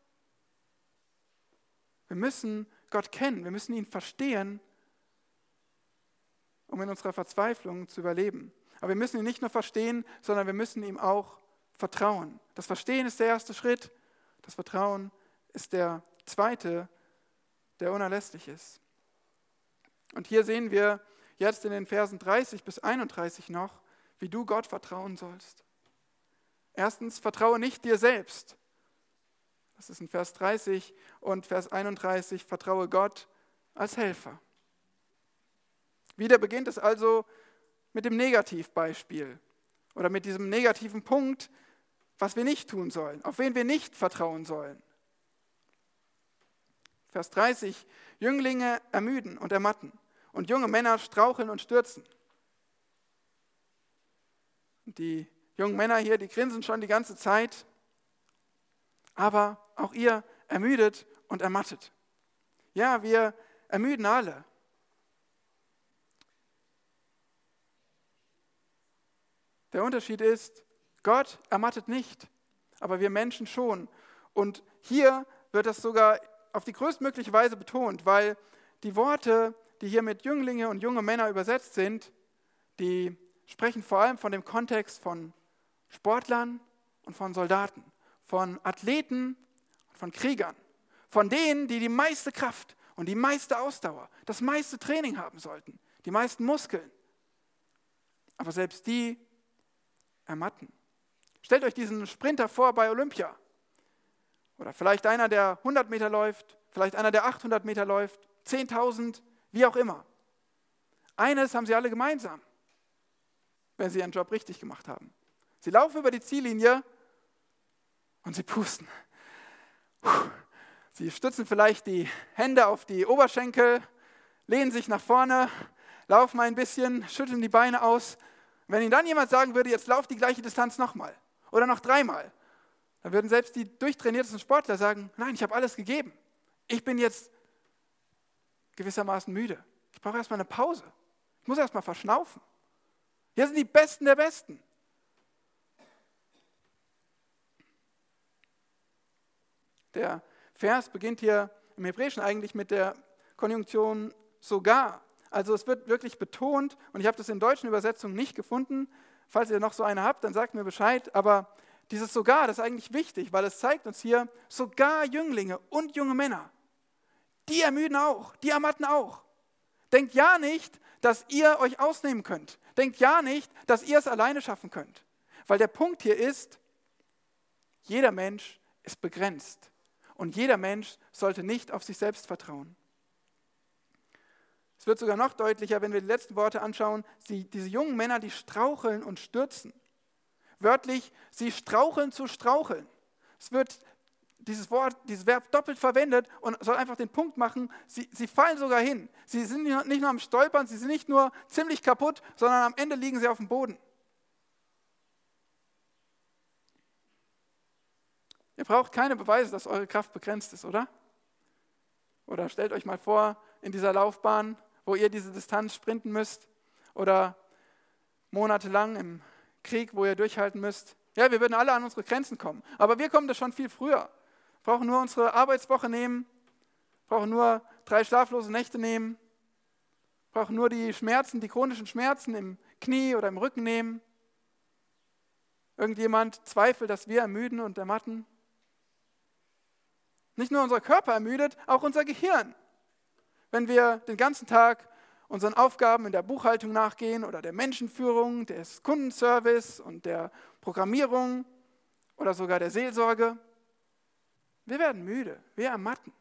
Wir müssen Gott kennen, wir müssen ihn verstehen, um in unserer Verzweiflung zu überleben. Aber wir müssen ihn nicht nur verstehen, sondern wir müssen ihm auch vertrauen. Das Verstehen ist der erste Schritt, das Vertrauen ist der zweite der unerlässlich ist. Und hier sehen wir jetzt in den Versen 30 bis 31 noch, wie du Gott vertrauen sollst. Erstens, vertraue nicht dir selbst. Das ist in Vers 30 und Vers 31, vertraue Gott als Helfer. Wieder beginnt es also mit dem Negativbeispiel oder mit diesem negativen Punkt, was wir nicht tun sollen, auf wen wir nicht vertrauen sollen. Vers 30, Jünglinge ermüden und ermatten und junge Männer straucheln und stürzen. Die jungen Männer hier, die grinsen schon die ganze Zeit, aber auch ihr ermüdet und ermattet. Ja, wir ermüden alle. Der Unterschied ist, Gott ermattet nicht, aber wir Menschen schon. Und hier wird das sogar auf die größtmögliche Weise betont, weil die Worte, die hier mit Jünglinge und junge Männer übersetzt sind, die sprechen vor allem von dem Kontext von Sportlern und von Soldaten, von Athleten und von Kriegern, von denen, die die meiste Kraft und die meiste Ausdauer, das meiste Training haben sollten, die meisten Muskeln. Aber selbst die ermatten. Stellt euch diesen Sprinter vor bei Olympia. Oder vielleicht einer, der 100 Meter läuft, vielleicht einer, der 800 Meter läuft, 10.000, wie auch immer. Eines haben sie alle gemeinsam, wenn sie ihren Job richtig gemacht haben. Sie laufen über die Ziellinie und sie pusten. Sie stützen vielleicht die Hände auf die Oberschenkel, lehnen sich nach vorne, laufen ein bisschen, schütteln die Beine aus. Wenn ihnen dann jemand sagen würde, jetzt lauf die gleiche Distanz nochmal oder noch dreimal, dann würden selbst die durchtrainiertesten Sportler sagen, nein, ich habe alles gegeben. Ich bin jetzt gewissermaßen müde. Ich brauche erstmal eine Pause. Ich muss erstmal verschnaufen. Hier sind die Besten der Besten. Der Vers beginnt hier im Hebräischen eigentlich mit der Konjunktion sogar. Also es wird wirklich betont, und ich habe das in deutschen Übersetzungen nicht gefunden. Falls ihr noch so eine habt, dann sagt mir Bescheid. Aber dieses sogar, das ist eigentlich wichtig, weil es zeigt uns hier, sogar Jünglinge und junge Männer, die ermüden auch, die ermatten auch. Denkt ja nicht, dass ihr euch ausnehmen könnt. Denkt ja nicht, dass ihr es alleine schaffen könnt. Weil der Punkt hier ist, jeder Mensch ist begrenzt. Und jeder Mensch sollte nicht auf sich selbst vertrauen. Es wird sogar noch deutlicher, wenn wir die letzten Worte anschauen. Sie, diese jungen Männer, die straucheln und stürzen. Wörtlich, sie straucheln zu straucheln. Es wird dieses Wort, dieses Verb doppelt verwendet und soll einfach den Punkt machen, sie, sie fallen sogar hin. Sie sind nicht nur am Stolpern, sie sind nicht nur ziemlich kaputt, sondern am Ende liegen sie auf dem Boden. Ihr braucht keine Beweise, dass eure Kraft begrenzt ist, oder? Oder stellt euch mal vor, in dieser Laufbahn, wo ihr diese Distanz sprinten müsst, oder monatelang im Krieg, wo ihr durchhalten müsst. Ja, wir würden alle an unsere Grenzen kommen. Aber wir kommen das schon viel früher. Brauchen nur unsere Arbeitswoche nehmen, brauchen nur drei schlaflose Nächte nehmen, brauchen nur die Schmerzen, die chronischen Schmerzen im Knie oder im Rücken nehmen. Irgendjemand zweifelt, dass wir ermüden und ermatten. Nicht nur unser Körper ermüdet, auch unser Gehirn. Wenn wir den ganzen Tag unseren Aufgaben in der Buchhaltung nachgehen oder der Menschenführung, des Kundenservice und der Programmierung oder sogar der Seelsorge. Wir werden müde, wir ermatten.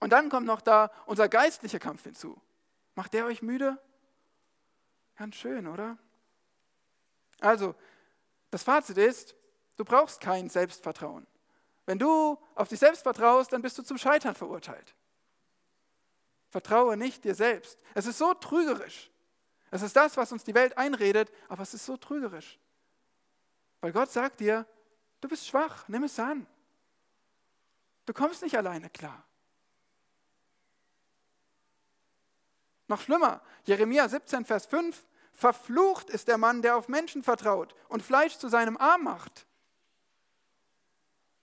Und dann kommt noch da unser geistlicher Kampf hinzu. Macht der euch müde? Ganz schön, oder? Also, das Fazit ist, du brauchst kein Selbstvertrauen. Wenn du auf dich selbst vertraust, dann bist du zum Scheitern verurteilt. Vertraue nicht dir selbst. Es ist so trügerisch. Es ist das, was uns die Welt einredet, aber es ist so trügerisch. Weil Gott sagt dir, du bist schwach, nimm es an. Du kommst nicht alleine klar. Noch schlimmer, Jeremia 17, Vers 5, verflucht ist der Mann, der auf Menschen vertraut und Fleisch zu seinem Arm macht.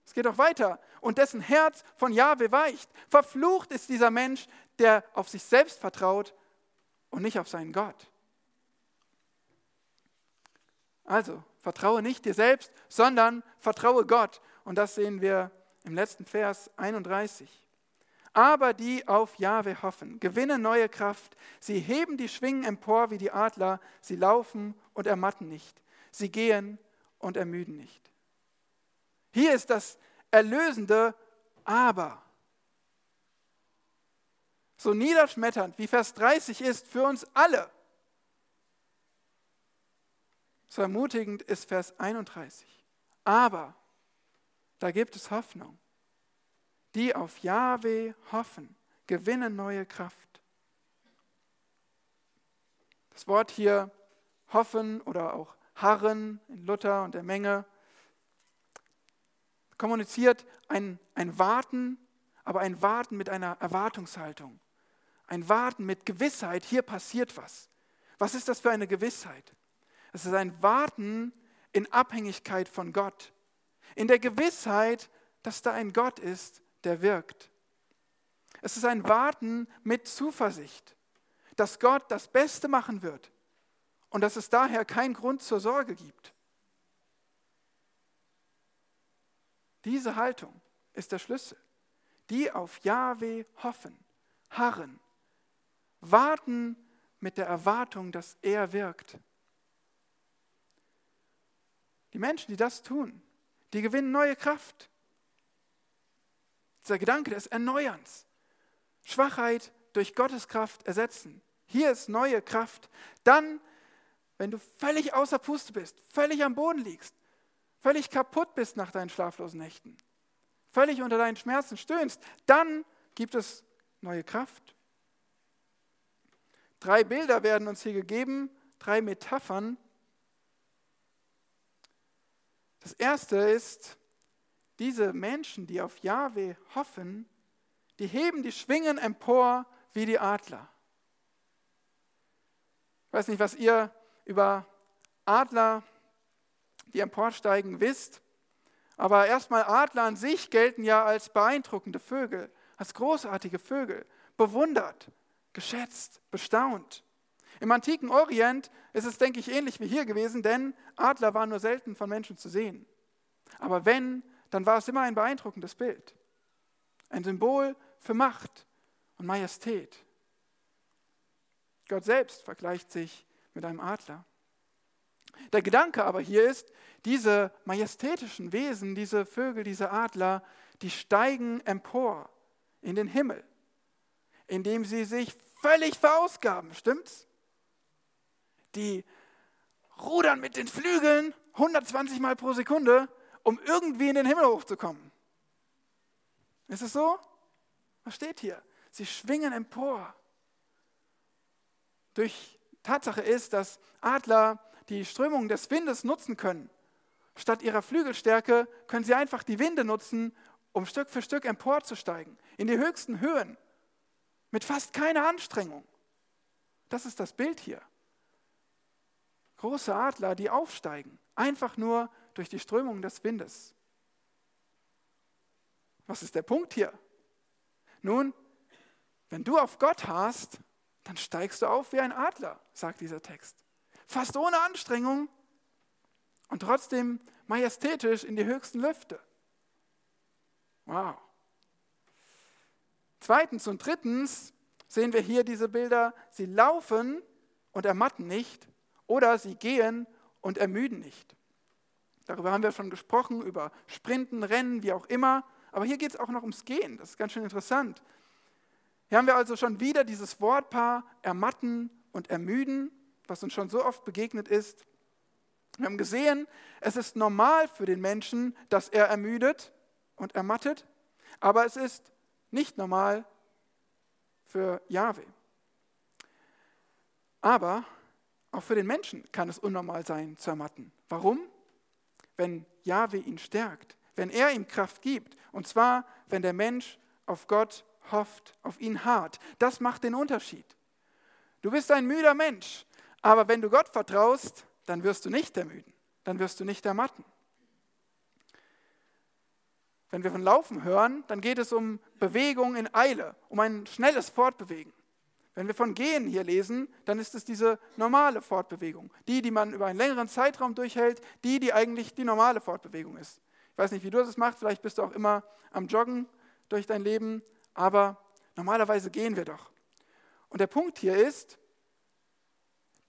Es geht auch weiter. Und dessen Herz von Jahwe weicht. Verflucht ist dieser Mensch, der auf sich selbst vertraut und nicht auf seinen Gott. Also, vertraue nicht dir selbst, sondern vertraue Gott. Und das sehen wir im letzten Vers 31. Aber die auf Jahwe hoffen, gewinnen neue Kraft. Sie heben die Schwingen empor wie die Adler. Sie laufen und ermatten nicht. Sie gehen und ermüden nicht. Hier ist das erlösende Aber. So niederschmetternd wie Vers 30 ist für uns alle. So ermutigend ist Vers 31. Aber da gibt es Hoffnung. Die auf Jahwe hoffen, gewinnen neue Kraft. Das Wort hier hoffen oder auch harren in Luther und der Menge kommuniziert ein, ein Warten, aber ein Warten mit einer Erwartungshaltung. Ein Warten mit Gewissheit, hier passiert was. Was ist das für eine Gewissheit? Es ist ein Warten in Abhängigkeit von Gott. In der Gewissheit, dass da ein Gott ist, der wirkt. Es ist ein Warten mit Zuversicht, dass Gott das Beste machen wird und dass es daher keinen Grund zur Sorge gibt. Diese Haltung ist der Schlüssel. Die auf Jahwe hoffen, harren, warten mit der Erwartung, dass er wirkt. Die Menschen, die das tun, die gewinnen neue Kraft. Dieser Gedanke des Erneuerns. Schwachheit durch Gottes Kraft ersetzen. Hier ist neue Kraft. Dann, wenn du völlig außer Puste bist, völlig am Boden liegst, völlig kaputt bist nach deinen schlaflosen Nächten, völlig unter deinen Schmerzen stöhnst, dann gibt es neue Kraft. Drei Bilder werden uns hier gegeben, drei Metaphern. Das erste ist, diese Menschen, die auf Jahwe hoffen, die heben die Schwingen empor wie die Adler. Ich weiß nicht, was ihr über Adler, die emporsteigen, wisst. Aber erstmal Adler an sich gelten ja als beeindruckende Vögel, als großartige Vögel, bewundert, geschätzt, bestaunt. Im antiken Orient ist es, denke ich, ähnlich wie hier gewesen, denn Adler waren nur selten von Menschen zu sehen. Aber wenn, dann war es immer ein beeindruckendes Bild. Ein Symbol für Macht und Majestät. Gott selbst vergleicht sich mit einem Adler. Der Gedanke aber hier ist, diese majestätischen Wesen, diese Vögel, diese Adler, die steigen empor in den Himmel, indem sie sich völlig verausgaben, stimmt's? Die rudern mit den Flügeln 120 Mal pro Sekunde um irgendwie in den Himmel hochzukommen. Ist es so? Was steht hier? Sie schwingen empor. Durch Tatsache ist, dass Adler die Strömung des Windes nutzen können. Statt ihrer Flügelstärke können sie einfach die Winde nutzen, um Stück für Stück emporzusteigen, in die höchsten Höhen, mit fast keiner Anstrengung. Das ist das Bild hier. Große Adler, die aufsteigen, einfach nur durch die Strömung des Windes. Was ist der Punkt hier? Nun, wenn du auf Gott hast, dann steigst du auf wie ein Adler, sagt dieser Text. Fast ohne Anstrengung und trotzdem majestätisch in die höchsten Lüfte. Wow. Zweitens und drittens sehen wir hier diese Bilder, sie laufen und ermatten nicht oder sie gehen und ermüden nicht. Darüber haben wir schon gesprochen, über Sprinten, Rennen, wie auch immer. Aber hier geht es auch noch ums Gehen. Das ist ganz schön interessant. Hier haben wir also schon wieder dieses Wortpaar ermatten und ermüden, was uns schon so oft begegnet ist. Wir haben gesehen, es ist normal für den Menschen, dass er ermüdet und ermattet, aber es ist nicht normal für Jahwe. Aber auch für den Menschen kann es unnormal sein zu ermatten. Warum? wenn Jahwe ihn stärkt, wenn er ihm Kraft gibt. Und zwar, wenn der Mensch auf Gott hofft, auf ihn hart. Das macht den Unterschied. Du bist ein müder Mensch, aber wenn du Gott vertraust, dann wirst du nicht ermüden, dann wirst du nicht ermatten. Wenn wir von Laufen hören, dann geht es um Bewegung in Eile, um ein schnelles Fortbewegen. Wenn wir von Gehen hier lesen, dann ist es diese normale Fortbewegung. Die, die man über einen längeren Zeitraum durchhält, die, die eigentlich die normale Fortbewegung ist. Ich weiß nicht, wie du das machst, vielleicht bist du auch immer am Joggen durch dein Leben, aber normalerweise gehen wir doch. Und der Punkt hier ist,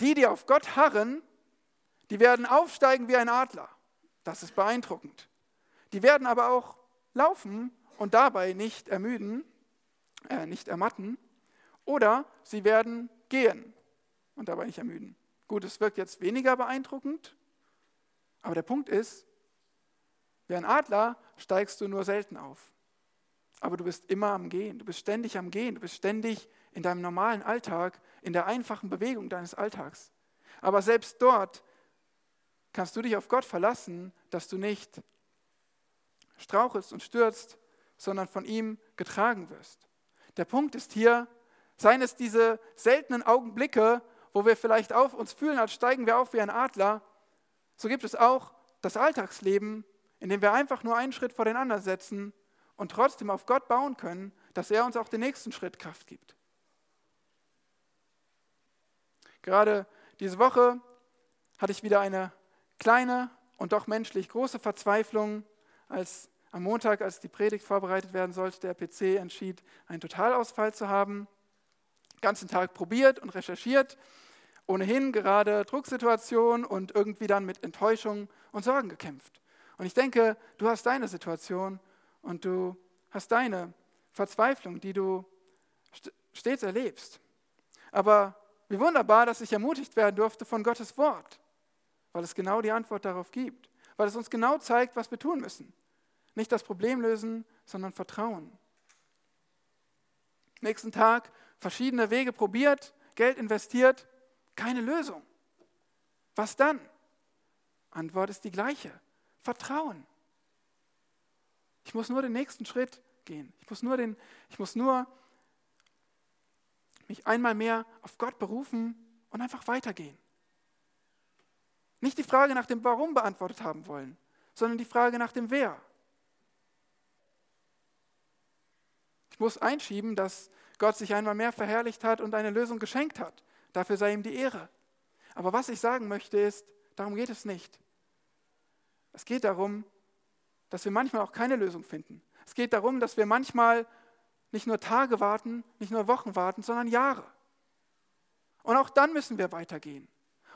die, die auf Gott harren, die werden aufsteigen wie ein Adler. Das ist beeindruckend. Die werden aber auch laufen und dabei nicht ermüden, äh, nicht ermatten. Oder sie werden gehen und dabei nicht ermüden. Gut, es wirkt jetzt weniger beeindruckend, aber der Punkt ist, wie ein Adler steigst du nur selten auf. Aber du bist immer am Gehen, du bist ständig am Gehen, du bist ständig in deinem normalen Alltag, in der einfachen Bewegung deines Alltags. Aber selbst dort kannst du dich auf Gott verlassen, dass du nicht strauchelst und stürzt, sondern von ihm getragen wirst. Der Punkt ist hier, seien es diese seltenen Augenblicke, wo wir vielleicht auf uns fühlen, als steigen wir auf wie ein Adler, so gibt es auch das Alltagsleben, in dem wir einfach nur einen Schritt vor den anderen setzen und trotzdem auf Gott bauen können, dass er uns auch den nächsten Schritt Kraft gibt. Gerade diese Woche hatte ich wieder eine kleine und doch menschlich große Verzweiflung, als am Montag, als die Predigt vorbereitet werden sollte, der PC entschied, einen Totalausfall zu haben. Den ganzen Tag probiert und recherchiert, ohnehin gerade Drucksituation und irgendwie dann mit Enttäuschung und Sorgen gekämpft. Und ich denke, du hast deine Situation und du hast deine Verzweiflung, die du stets erlebst. Aber wie wunderbar, dass ich ermutigt werden durfte von Gottes Wort, weil es genau die Antwort darauf gibt, weil es uns genau zeigt, was wir tun müssen. Nicht das Problem lösen, sondern Vertrauen. Nächsten Tag verschiedene Wege probiert, Geld investiert, keine Lösung. Was dann? Antwort ist die gleiche. Vertrauen. Ich muss nur den nächsten Schritt gehen. Ich muss nur, den, ich muss nur mich einmal mehr auf Gott berufen und einfach weitergehen. Nicht die Frage nach dem Warum beantwortet haben wollen, sondern die Frage nach dem Wer. Ich muss einschieben, dass Gott sich einmal mehr verherrlicht hat und eine Lösung geschenkt hat. Dafür sei ihm die Ehre. Aber was ich sagen möchte ist, darum geht es nicht. Es geht darum, dass wir manchmal auch keine Lösung finden. Es geht darum, dass wir manchmal nicht nur Tage warten, nicht nur Wochen warten, sondern Jahre. Und auch dann müssen wir weitergehen.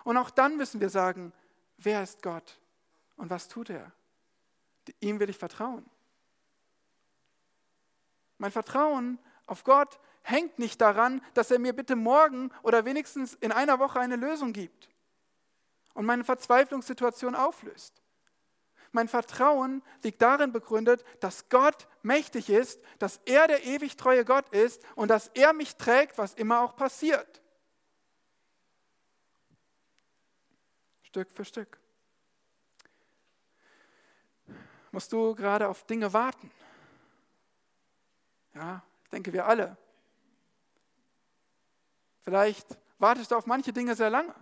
Und auch dann müssen wir sagen, wer ist Gott und was tut er? Ihm will ich vertrauen. Mein Vertrauen auf Gott hängt nicht daran, dass er mir bitte morgen oder wenigstens in einer Woche eine Lösung gibt und meine Verzweiflungssituation auflöst. Mein Vertrauen liegt darin begründet, dass Gott mächtig ist, dass er der ewig treue Gott ist und dass er mich trägt, was immer auch passiert. Stück für Stück. Musst du gerade auf Dinge warten? Ja, ich denke wir alle. Vielleicht wartest du auf manche Dinge sehr lange.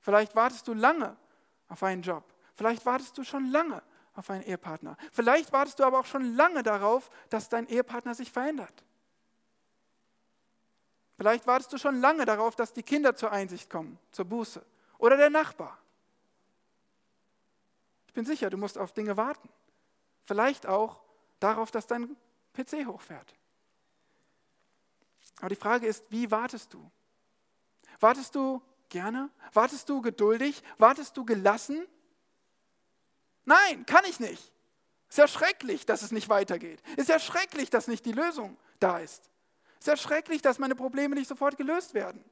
Vielleicht wartest du lange auf einen Job. Vielleicht wartest du schon lange auf einen Ehepartner. Vielleicht wartest du aber auch schon lange darauf, dass dein Ehepartner sich verändert. Vielleicht wartest du schon lange darauf, dass die Kinder zur Einsicht kommen, zur Buße. Oder der Nachbar. Ich bin sicher, du musst auf Dinge warten. Vielleicht auch darauf, dass dein PC hochfährt. Aber die Frage ist, wie wartest du? Wartest du gerne? Wartest du geduldig? Wartest du gelassen? Nein, kann ich nicht. Ist ja schrecklich, dass es nicht weitergeht. Ist ja schrecklich, dass nicht die Lösung da ist. Ist ja schrecklich, dass meine Probleme nicht sofort gelöst werden.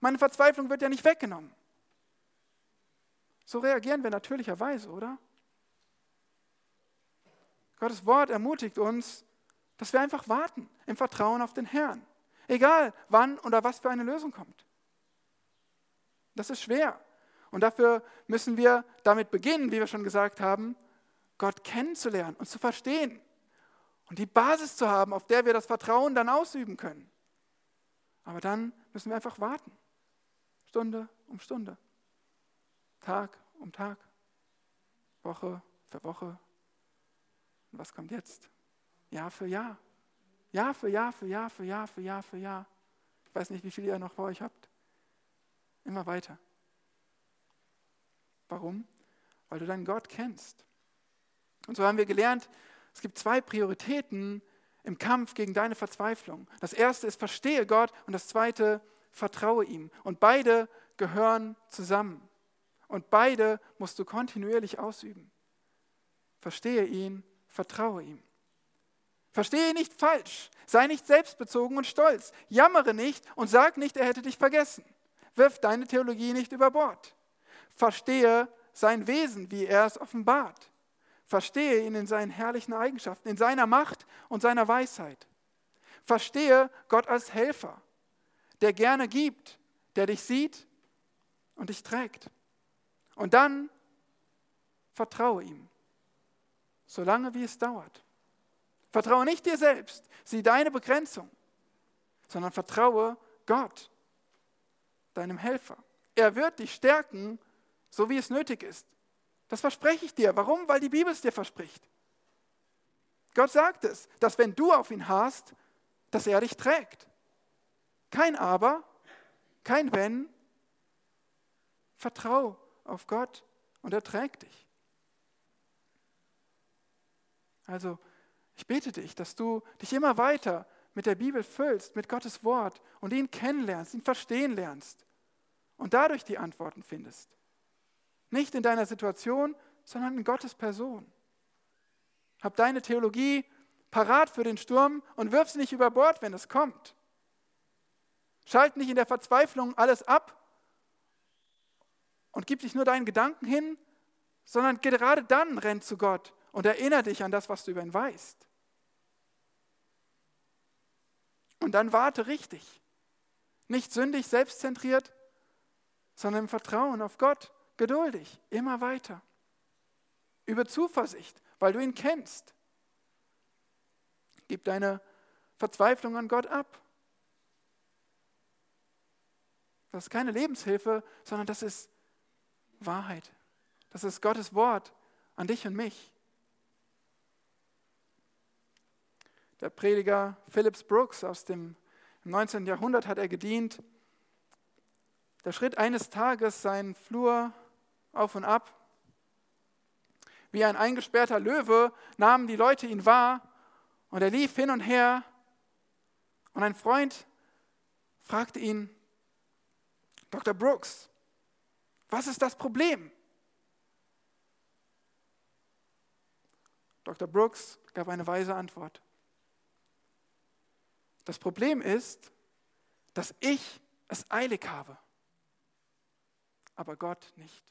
Meine Verzweiflung wird ja nicht weggenommen. So reagieren wir natürlicherweise, oder? Gottes Wort ermutigt uns, dass wir einfach warten im Vertrauen auf den Herrn. Egal, wann oder was für eine Lösung kommt. Das ist schwer. Und dafür müssen wir damit beginnen, wie wir schon gesagt haben, Gott kennenzulernen und zu verstehen und die Basis zu haben, auf der wir das Vertrauen dann ausüben können. Aber dann müssen wir einfach warten. Stunde um Stunde. Tag um Tag. Woche für Woche. Und was kommt jetzt? Jahr für Jahr. Jahr für Jahr für Jahr für Jahr für Jahr für Jahr. Ich weiß nicht, wie viele ihr noch vor euch habt. Immer weiter. Warum? Weil du deinen Gott kennst. Und so haben wir gelernt, es gibt zwei Prioritäten im Kampf gegen deine Verzweiflung. Das erste ist, verstehe Gott und das zweite, vertraue ihm. Und beide gehören zusammen. Und beide musst du kontinuierlich ausüben. Verstehe ihn, vertraue ihm. Verstehe nicht falsch. Sei nicht selbstbezogen und stolz. Jammere nicht und sag nicht, er hätte dich vergessen. Wirf deine Theologie nicht über Bord. Verstehe sein Wesen, wie er es offenbart. Verstehe ihn in seinen herrlichen Eigenschaften, in seiner Macht und seiner Weisheit. Verstehe Gott als Helfer, der gerne gibt, der dich sieht und dich trägt. Und dann vertraue ihm, solange wie es dauert. Vertraue nicht dir selbst, sieh deine Begrenzung, sondern vertraue Gott, deinem Helfer. Er wird dich stärken, so wie es nötig ist. Das verspreche ich dir. Warum? Weil die Bibel es dir verspricht. Gott sagt es, dass wenn du auf ihn hast, dass er dich trägt. Kein Aber, kein Wenn. Vertrau auf Gott und er trägt dich. Also, ich bete dich, dass du dich immer weiter mit der Bibel füllst, mit Gottes Wort und ihn kennenlernst, ihn verstehen lernst und dadurch die Antworten findest. Nicht in deiner Situation, sondern in Gottes Person. Hab deine Theologie parat für den Sturm und wirf sie nicht über Bord, wenn es kommt. Schalt nicht in der Verzweiflung alles ab und gib dich nur deinen Gedanken hin, sondern gerade dann renn zu Gott und erinnere dich an das, was du über ihn weißt. Und dann warte richtig. Nicht sündig, selbstzentriert, sondern im Vertrauen auf Gott geduldig, immer weiter. Über Zuversicht, weil du ihn kennst. Gib deine Verzweiflung an Gott ab. Das ist keine Lebenshilfe, sondern das ist Wahrheit. Das ist Gottes Wort an dich und mich. Der Prediger Phillips Brooks aus dem 19. Jahrhundert hat er gedient. Der schritt eines Tages seinen Flur auf und ab. Wie ein eingesperrter Löwe nahmen die Leute ihn wahr und er lief hin und her. Und ein Freund fragte ihn, Dr. Brooks, was ist das Problem? Dr. Brooks gab eine weise Antwort. Das Problem ist, dass ich es eilig habe, aber Gott nicht.